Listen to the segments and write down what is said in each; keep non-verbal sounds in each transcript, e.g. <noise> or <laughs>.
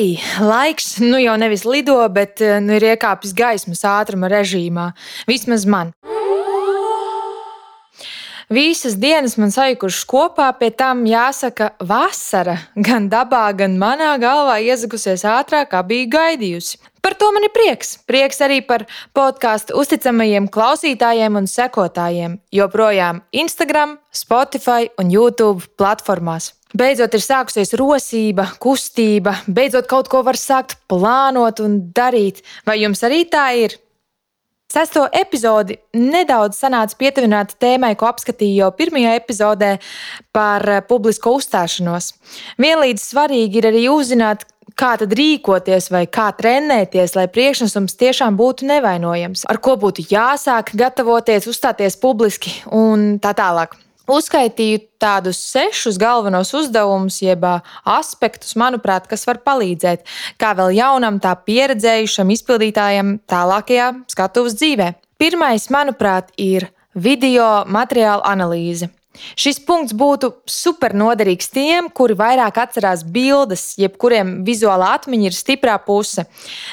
Hei, laiks nu jau nevis lido, bet eh, nu, ir iekāpis gaismas ātruma režīmā. Vismaz man. Visas dienas man sajukušas kopā, pie tam jāsaka, vasara gan dabā, gan manā galvā iezagusies ātrāk, kā biju gaidījusi. Par to man ir prieks. Prieks arī par podkāstu uzticamajiem klausītājiem un sekotājiem, joprojām Instagram, Spotify un YouTube platformās. Beidzot ir sākusies rosība, kustība, beidzot kaut ko var sākt plānot un darīt. Vai jums arī tā ir? Sesto epizodi nedaudz sanāca pietuvināta tēmai, ko apskatīju jau pirmajā epizodē par eh, publisko uzstāšanos. Vienlīdz svarīgi ir arī uzzināt, kā tad rīkoties vai kā trenēties, lai priekšnesums tiešām būtu nevainojams, ar ko būtu jāsāk gatavoties, uzstāties publiski un tā tālāk. Uzskaitīju tādus sešus galvenos uzdevumus, jeb aspektus, manuprāt, kas var palīdzēt kā vēl jaunam, tā pieredzējušam izpildītājam tālākajā skatuves dzīvē. Pirmais, manuprāt, ir video materiāla analīze. Šis punkts būtu super noderīgs tiem, kuri vairāk atcerās bildes, jebkuriem vizuālā atmiņa ir stiprā puse.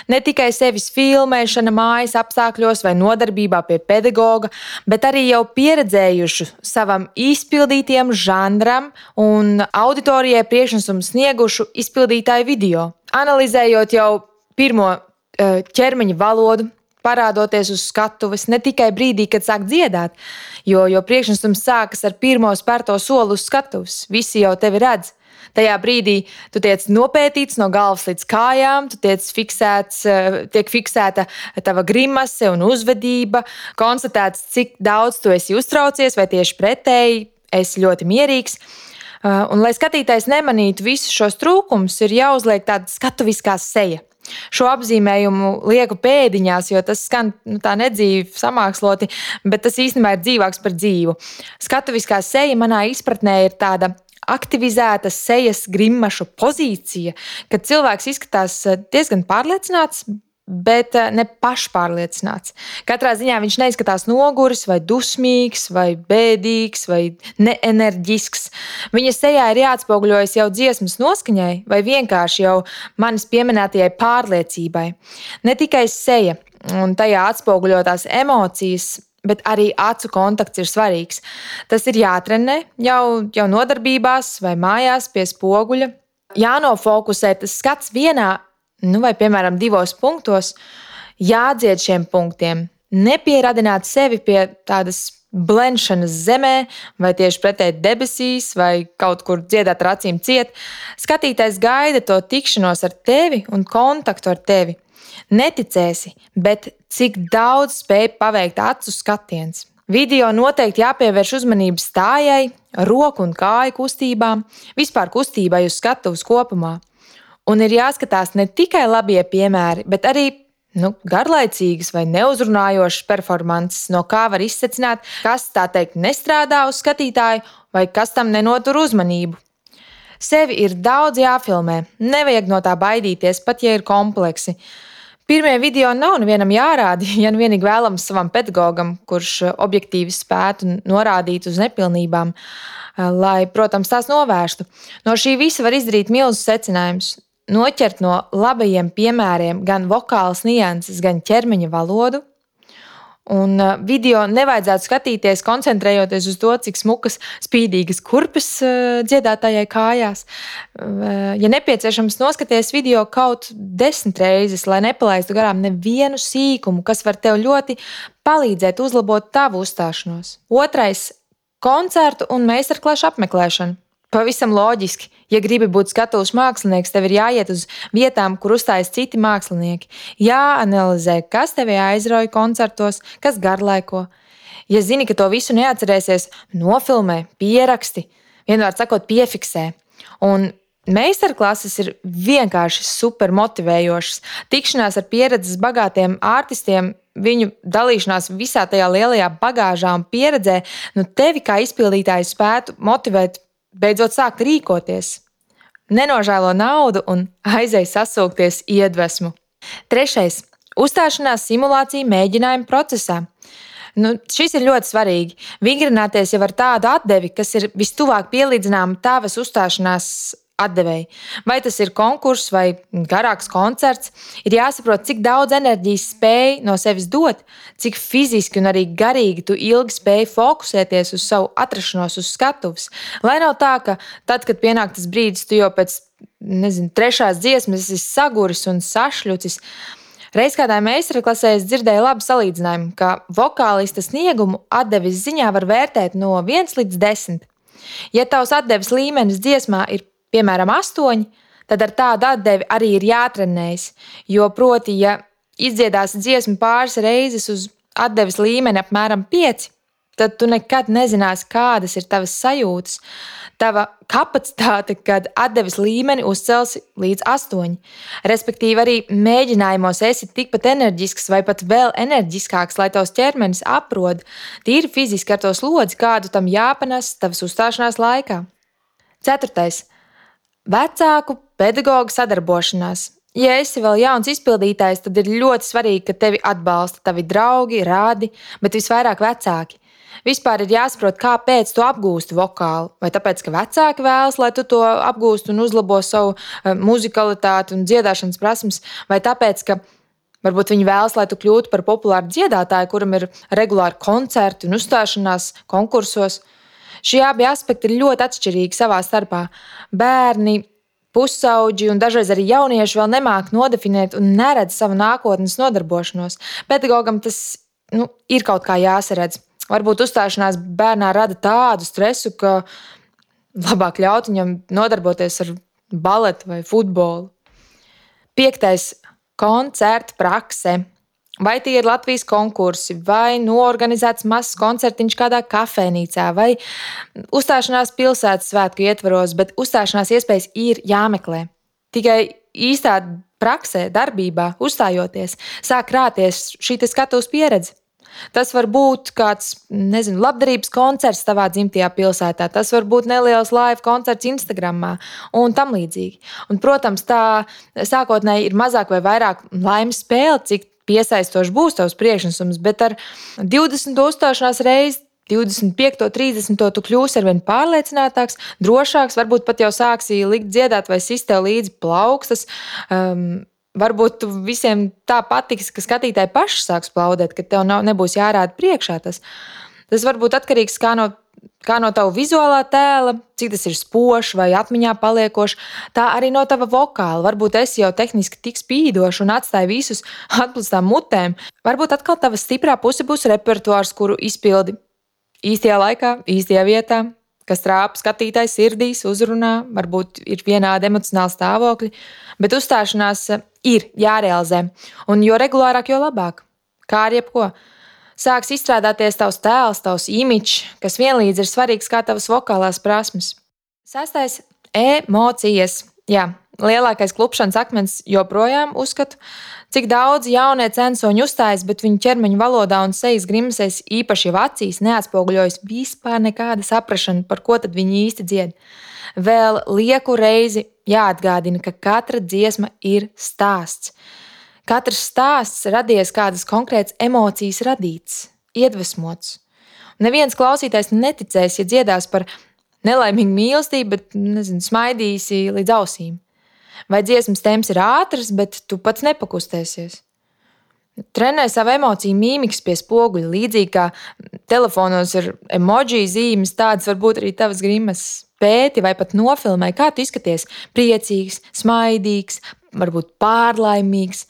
Ne tikai sevis filmēšana mājas apstākļos vai nodarbībā pie pedagoga, bet arī jau pieredzējuši savam izpildītiem žanram un auditorijai priekšnesumu sniegušu izpildītāju video. Analizējot jau pirmo eh, ķermeņa valodu, parādoties uz skatuves ne tikai brīdī, kad sāk dziedāt, jo, jo priekšnesums sākas ar pirmo spērto soli uz skatuves. Visi jau tevi redz. Tajā brīdī tu tiec nopētīts no galvas līdz kājām, tu tiec fiksēts, eh, tiek fiksēta tava grimase un uzvedība, konstatēts, cik daudz tu esi uztraucies, vai tieši pretēji, esi ļoti mierīgs. Eh, un, lai skatītājs nemanītu visus šos trūkumus, ir jāuzliek tāda skatuviskā seja. Šo apzīmējumu lieku pēdiņās, jo tas skan nu, tā nedzīvi, samāksloti, bet tas īstenībā ir dzīvāks par dzīvu. Skatuviskā seja manā izpratnē ir tāda aktivizēta sejas grimašu pozīcija, kad cilvēks izskatās diezgan pārliecināts, bet eh, ne pašpārliecināts. Katrā ziņā viņš neizskatās noguris, vai dusmīgs, vai bēdīgs, vai neenerģisks. Viņa sejā ir jāatspoguļojas jau dziesmas noskaņai, vai vienkārši jau manis pieminētajai pārliecībai. Ne tikai seja un tajā atspoguļotās emocijas. Bet arī acu kontakts ir svarīgs. Tas ir jātrenē jau, jau nodarbībās vai mājās pie spoguļa. Jānofokusē tas skats vienā nu, vai piemēram divos punktos, jādzied šiem punktiem. Nepieradināt sevi pie tādas blenšanas zemē, vai tieši pretēji debesīs, vai kaut kur dziedāt ar acīm ciet. Skatītājs gaida to tikšanos ar tevi un kontaktu ar tevi. Neticēsi, bet cik daudz spēj paveikt acu skatiens. Video noteikti jāpievērš uzmanība stājai, roku un kāju kustībām, vispār kustībai uz skatuves kopumā. Un ir jāskatās ne tikai labie piemēri, bet arī nu, garlaicīgas vai neuzrunājošas performances, no kā var izsecināt, kas tā teikt nestrādā uz skatītāju vai kas tam nenotur uzmanību. Sevi ir daudz jāfilmē, nevajag no tā baidīties, pat ja ir kompleksi. Pirmie video nav nevienam jārāda, <laughs> ja nu vienīgi vēlams savam pedagogam, kurš objektīvi spētu norādīt uz nepilnībām, lai, protams, tās novērstu. No šī visa var izdarīt milzus secinājumus noķert no labajiem piemēriem gan vokālas nianses, gan ķermeņa valodu. Un uh, video nevajadzētu skatīties, koncentrējoties uz to, cik smukas, spīdīgas kurpes uh, dziedātājai kājās. Uh, ja nepieciešams, noskaties video kaut desmit reizes, lai nepalaistu garām nevienu sīkumu, kas var tev ļoti palīdzēt uzlabot tavu uzstāšanos. Otrais - koncertu un meistarklašu apmeklēšana. Pavisam loģiski, ja gribi būt skatuves mākslinieks, tev ir jāiet uz vietām, kur uzstājas citi mākslinieki. Jāanalizē, kas tevi aizrauja koncertos, kas garlaiko. Ja zini, ka to visu neatcerēsies, nofilmē, pieraksti, vienmēr sakot, piefiksē. Un Meistarklases ir vienkārši super motivējošas. Tikšanās ar pieredzes bagātiem artistiem, viņu dalīšanās visā tajā lielajā bagāžā un pieredzē, nu tevi kā izpildītāju spētu motivēt beidzot sākt rīkoties. Nenožēlo naudu un aizēj sasūkties iedvesmu. Trešais - uzstāšanās simulācija mēģinājuma procesā. Nu, šis ir ļoti svarīgi. Vingrināties jau ar tādu atdevi, kas ir vistuvāk pielīdzināma tavas uzstāšanās atdevēji. Vai tas ir konkurss vai garāks koncerts, ir jāsaprot, cik daudz enerģijas spēj no sevis dot, cik fiziski un arī garīgi tu ilgi spēj fokusēties uz savu atrašanos uz skatuves. Lai nav tā, ka tad, kad pienāk tas brīdis, tu jau pēc nezinu, trešās dziesmas esi saguris un sašļucis. Reiz kādā meistarklasē es dzirdēju labu salīdzinājumu, ka vokālista sniegumu atdeves ziņā var vērtēt no 1 līdz 10. Ja tavs atdeves līmenis dziesmā ir piemēram, astoņi, tad ar tādu atdevi arī ir jātrenējas. Jo, proti, ja izdziedās dziesmu pāris reizes uz atdeves līmeni apmēram pieci, tad tu nekad nezināsi, kādas ir tavas sajūtas, tava kapacitāte, kad atdeves līmeni uzcelsi līdz astoņi. Respektīvi, arī mēģinājumos esi tikpat enerģisks vai pat vēl enerģiskāks, lai tavs ķermenis aprod tīri fiziski ar to slodzi, kādu tam jāpanes tavas uzstāšanās laikā. Ceturtais Vecāku pedagoģu sadarbošanās. Ja esi vēl jauns izpildītājs, tad ir ļoti svarīgi, ka tevi atbalsta tavi draugi, rādi, bet visvairāk vecāki. Vispār ir jāsaprot, kāpēc tu apgūsti vokālu. Vai tāpēc, ka vecāki vēlas, lai tu to apgūstu un uzlabo savu uh, muzikalitāti un dziedāšanas prasmes, vai tāpēc, ka varbūt viņi vēlas, lai tu kļūtu par populāru dziedātāju, kuram ir regulāri koncerti un uzstāšanās konkursos. Šie abi aspekti ir ļoti atšķirīgi savā starpā. Bērni, pusauģi un dažreiz arī jaunieši vēl nemāk nodefinēt un neredz savu nākotnes nodarbošanos. Pedagogam tas nu, ir kaut kā jāsaredz. Varbūt uzstāšanās bērnā rada tādu stresu, ka labāk ļaut viņam nodarboties ar baletu vai futbolu. Piektais - koncerta prakse. Vai tie ir Latvijas konkursi, vai norganizēts mazs koncertiņš kādā kafejnīcā, vai uzstāšanās pilsētas svētku ietvaros, bet uzstāšanās iespējas ir jāmeklē. Tikai īstā praksē, darbībā, uzstājoties, sāk krāties šī skatuves pieredze. Tas var būt kāds, nezinu, labdarības koncerts tavā dzimtajā pilsētā, tas var būt neliels live koncerts Instagram un tam līdzīgi. Un, protams, tā sākotnēji ir mazāk vai vairāk laimes spēle, cik piesaistošs būs tavs priekšnesums, bet ar 20 uzstāšanās reizi 25, 30, tu kļūsi ar vien pārliecinātāks, drošāks, varbūt pat jau sāksi likt dziedāt vai sist tev līdzi plaukstas. Um, varbūt visiem tā patiks, ka skatītāji paši sāks plaudēt, ka tev nav, nebūs jārāda priekšā tas. Tas var būt atkarīgs no kā no tava vizuālā tēla, cik tas ir spožs vai atmiņā paliekošs, tā arī no tava vokāla. Varbūt es jau tehniski tik spīdošu un atstāju visus <laughs> atklātām mutēm. Varbūt atkal tava stiprā puse būs repertuārs, kuru izpildi īstajā laikā, īstajā vietā, kas trāpa skatītāju sirdīs, uzrunā, varbūt ir vienādi emocionāli stāvokļi, bet uzstāšanās ir jārealizē. Un jo regulārāk, jo labāk. Kā ar jebko sāks izstrādāties tavs tēls, tavs imidžs, kas vienlīdz ir svarīgs kā tavas vokālās prasmes. Sestais - emocijas. Jā, lielākais klupšanas akmens joprojām uzskatu, cik daudz jaunie censoņi uzstājas, bet viņu ķermeņa valodā un sejas grimsēs, īpaši jau acīs, neatspoguļojas vispār nekāda saprašana, par ko tad viņi īsti dzied. Vēl lieku reizi jāatgādina, ka katra dziesma ir stāsts. Katrs stāsts radies kādas konkrētas emocijas radīts, iedvesmots. Neviens klausītājs neticēs, ja dziedās par nelaimīgu mīlestību, bet nezinu, smaidīsi līdz ausīm. Vai dziesmas temps ir ātrs, bet tu pats nepakustēsies. Trenē savu emociju mīmikas pie spoguļa, līdzīgi kā telefonos ir emoji zīmes, tādas var būt arī tavas grimas. Pēti vai pat nofilmē, kā tu izskaties priecīgs, smaidīgs, varbūt pārlaimīgs.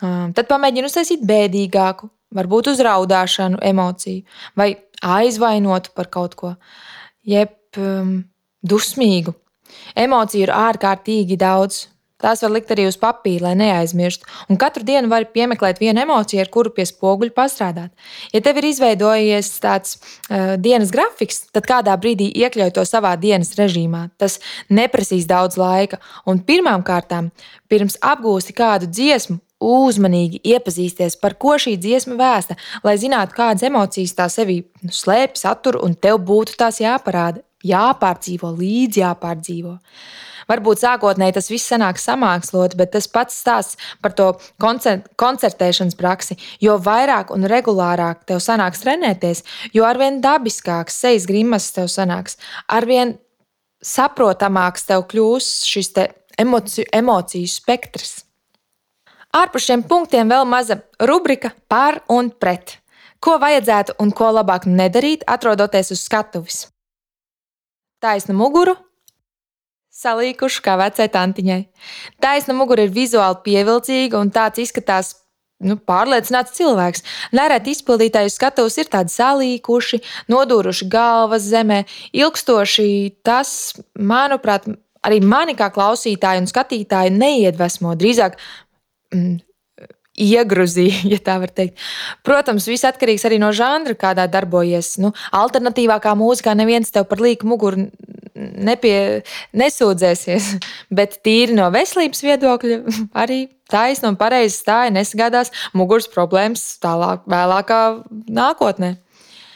Tad pamēģini uztaisīt bēdīgāku, varbūt uzraudāšanu, emociju, vai aizvainotu par kaut ko, jeb um, dusmīgu. Emociju ir ārkārtīgi daudz. Tās var likt arī uz papīra, lai neaizmirstu. Un katru dienu var piemeklēt vienu emociju, ar kuru pie spoguļa pastrādāt. Ja tev ir izveidojies tāds uh, dienas grafiks, tad kādā brīdī iekļauj to savā dienas režīmā. Tas neprasīs daudz laika. Un pirmām kārtām, pirms apgūsti kādu dziesmu, uzmanīgi iepazīsties, par ko šī dziesma vēsta, lai zinātu, kādas emocijas tā sevī nu, slēpj, satur, un tev būtu tās jāparāda, jāpārdzīvo, līdzi jāpārdzīvo. Varbūt sākotnēji tas viss sanāk samākslot, bet tas pats stāsts par to koncertēšanas praksi. Jo vairāk un regulārāk tev sanāks trenēties, jo arvien dabiskāks sejas grimas tev sanāks, arvien saprotamāks tev kļūs šis te emociju, emociju spektrs. Ārpus šiem punktiem vēl maza rubrika par un pret. Ko vajadzētu un ko labāk nedarīt, atrodoties uz skatuves. Taisna muguru, salīkuši kā vecai tantiņai. Taisna mugura ir vizuāli pievilcīga un tāds izskatās nu, pārliecināts cilvēks. Nereti izpildītāju skatos ir tādi salīkuši, nodūruši galvas zemē, ilgstoši. Tas, manuprāt, arī mani kā klausītāju un skatītāju neiedvesmo. Drīzāk mm, iegruzīja, <laughs> ja tā var teikt. Protams, viss atkarīgs arī no žanra, kādā darbojies. Nu, alternatīvākā mūzikā neviens tev par līku muguru nepie, nesūdzēsies, <laughs> bet tīri no veselības viedokļa <laughs> arī taisna un pareiza stāja nesagādās muguras problēmas tālāk, vēlākā nākotnē.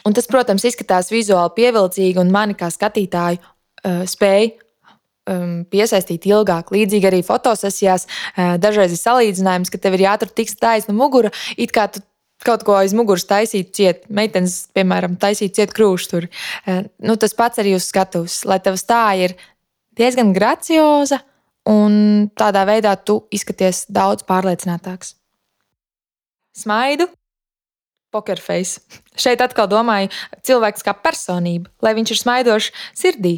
Un tas, protams, izskatās vizuāli pievilcīgi, un mani kā skatītāju uh, spēja um, piesaistīt ilgāk. Līdzīgi arī fotosesijās uh, dažreiz ir salīdzinājums, ka tev ir jāatur tik taisna mugura, it kā tu kaut ko aiz muguras taisīt, ciet. Meitenes, piemēram, taisīt ciet krūšu tur. Uh, nu, tas pats arī uz skatuves, lai tavs stāja ir diezgan gracioza un tādā veidā tu izskaties daudz pārliecinātāks. Smaidu, pokerface. Šeit atkal domāju, cilvēks kā personība, lai viņš ir smaidošs sirdī,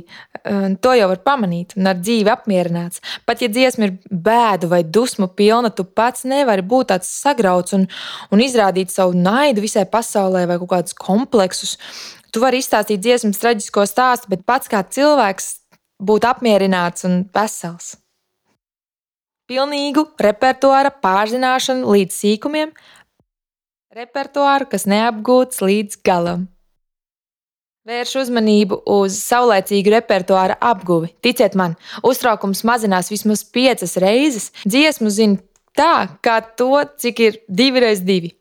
to jau var pamanīt un ar dzīvi apmierināts. Pat ja dziesma ir bēdu vai dusmu pilna, tu pats nevari būt tāds sagrauts un, un izrādīt savu naidu visai pasaulē vai kaut kādus kompleksus. Tu vari izstāstīt dziesmas traģisko stāstu, bet pats kā cilvēks būt apmierināts un vesels. Pilnīgu repertuāra pārzināšanu līdz sīkumiem, Repertuāru, kas neapgūts līdz galam. Vērš uzmanību uz saulēcīgu repertuāra apguvi. Ticiet man, uztraukums mazinās vismaz piecas reizes. Dziesmu zina tā, kā to, cik ir divi reiz divi.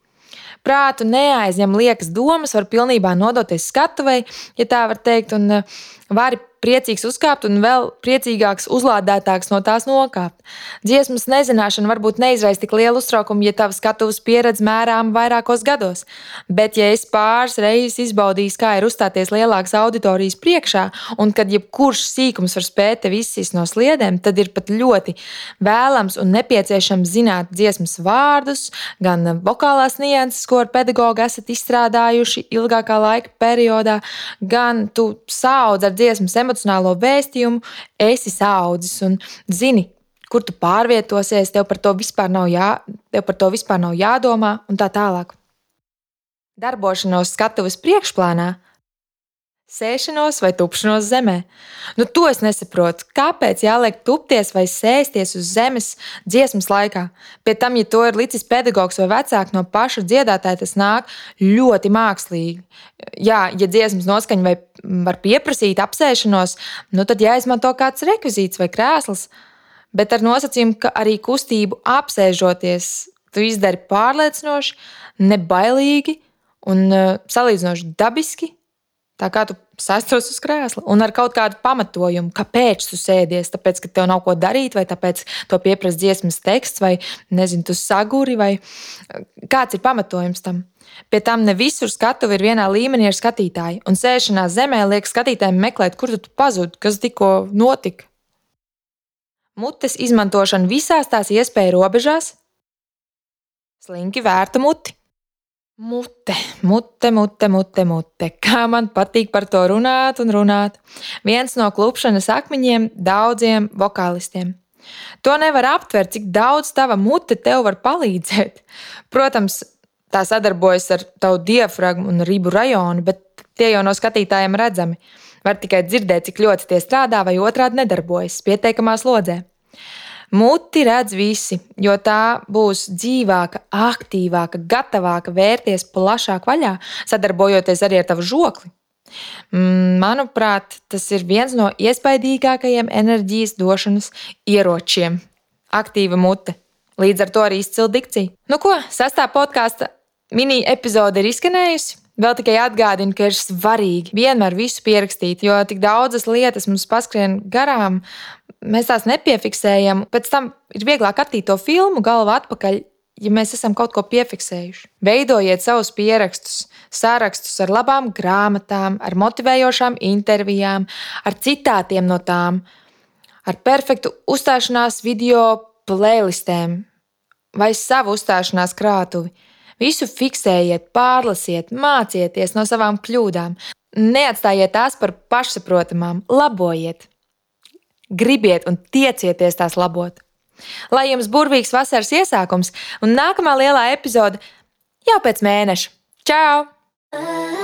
Prātu neaizņem liekas domas, var pilnībā nodoties skatuvei, ja tā var teikt, un eh, vari priecīgs uzkāpt un vēl priecīgāks, uzlādētāks no tās nokāpt. Dziesmas nezināšana varbūt neizraisa tik lielu uztraukumu, ja tavs skatuves pieredze mērām vairākos gados. Bet, ja es pāris reizes izbaudīju, kā ir uzstāties lielākas auditorijas priekšā, un kad jebkurš sīkums var spēt tevi izsist no sliedēm, tad ir pat ļoti vēlams un nepieciešams zināt dziesmas vārdus, gan vokālās nianses, ko ar pedagogu esat izstrādājuši ilgākā laika periodā, gan tu saudz ar dziesmas emocijām emocionālo vēstījumu, esi audzis un zini, kur tu pārvietosies, tev par to vispār nav, jā, tev par to vispār nav jādomā, un tā tālāk. Darbošanos skatuves priekšplānā Sēšanos vai tupšanos zemē. Nu, to es nesaprotu. Kāpēc jāliek tupties vai sēsties uz zemes dziesmas laikā? Pie tam, ja to ir licis pedagogs vai vecāks no paša dziedātāja, tas nāk ļoti mākslīgi. Jā, ja dziesmas noskaņa vai var pieprasīt apsēšanos, nu, tad jāizmanto kāds rekvizīts vai krēsls. Bet ar nosacījumu, ka arī kustību apsēžoties, tu izdari pārliecinoši, nebailīgi un uh, salīdzinoši dabiski Tā kā tu sastos uz krēsla un ar kaut kādu pamatojumu, kāpēc tu sēdies, tāpēc, ka tev nav ko darīt, vai tāpēc to pieprasa dziesmas teksts, vai nezinu, tu saguri, vai kāds ir pamatojums tam. Pie tam ne visur skatuve ir vienā līmenī ar skatītāju, un sēšanā zemē liek skatītājiem meklēt, kur tu pazudi, kas tikko notika. Mutes izmantošana visās tās iespēju robežās, slinki vērta muti. Mute, mute, mute, mute, mute. Kā man patīk par to runāt un runāt. Viens no klupšanas akmeņiem daudziem vokālistiem. To nevar aptvert, cik daudz tava mute tev var palīdzēt. Protams, tā sadarbojas ar tavu diafragmu un ribu rajonu, bet tie jau no skatītājiem redzami. Var tikai dzirdēt, cik ļoti tie strādā vai otrādi nedarbojas pieteikamā slodzē. Muti redz visi, jo tā būs dzīvāka, aktīvāka, gatavāka vērties plašāk vaļā, sadarbojoties arī ar tavu žokli. Mm, manuprāt, tas ir viens no iespaidīgākajiem enerģijas došanas ieročiem - aktīva mute. Līdz ar to arī izcila dikcija. Nu ko, sastāvā podkāsta mini epizode ir izskanējusi. Vēl tikai atgādinu, ka ir svarīgi vienmēr visu pierakstīt, jo tik daudzas lietas mums paskrien garām, mēs tās nepiefiksējam. Pēc tam ir vieglāk attīt to filmu galvu atpakaļ, ja mēs esam kaut ko piefiksējuši. Veidojiet savus pierakstus, sārakstus ar labām grāmatām, ar motivējošām intervijām, ar citātiem no tām, ar perfektu uzstāšanās video playlistēm vai savu uzstāšanās krātuvi. Visu fiksējiet, pārlasiet, mācieties no savām kļūdām. Neatstājiet tās par pašsaprotamām, labojiet. Gribiet un tiecieties tās labot. Lai jums burvīgs vasaras iesākums un nākamā lielā epizode jau pēc mēneša. Čau!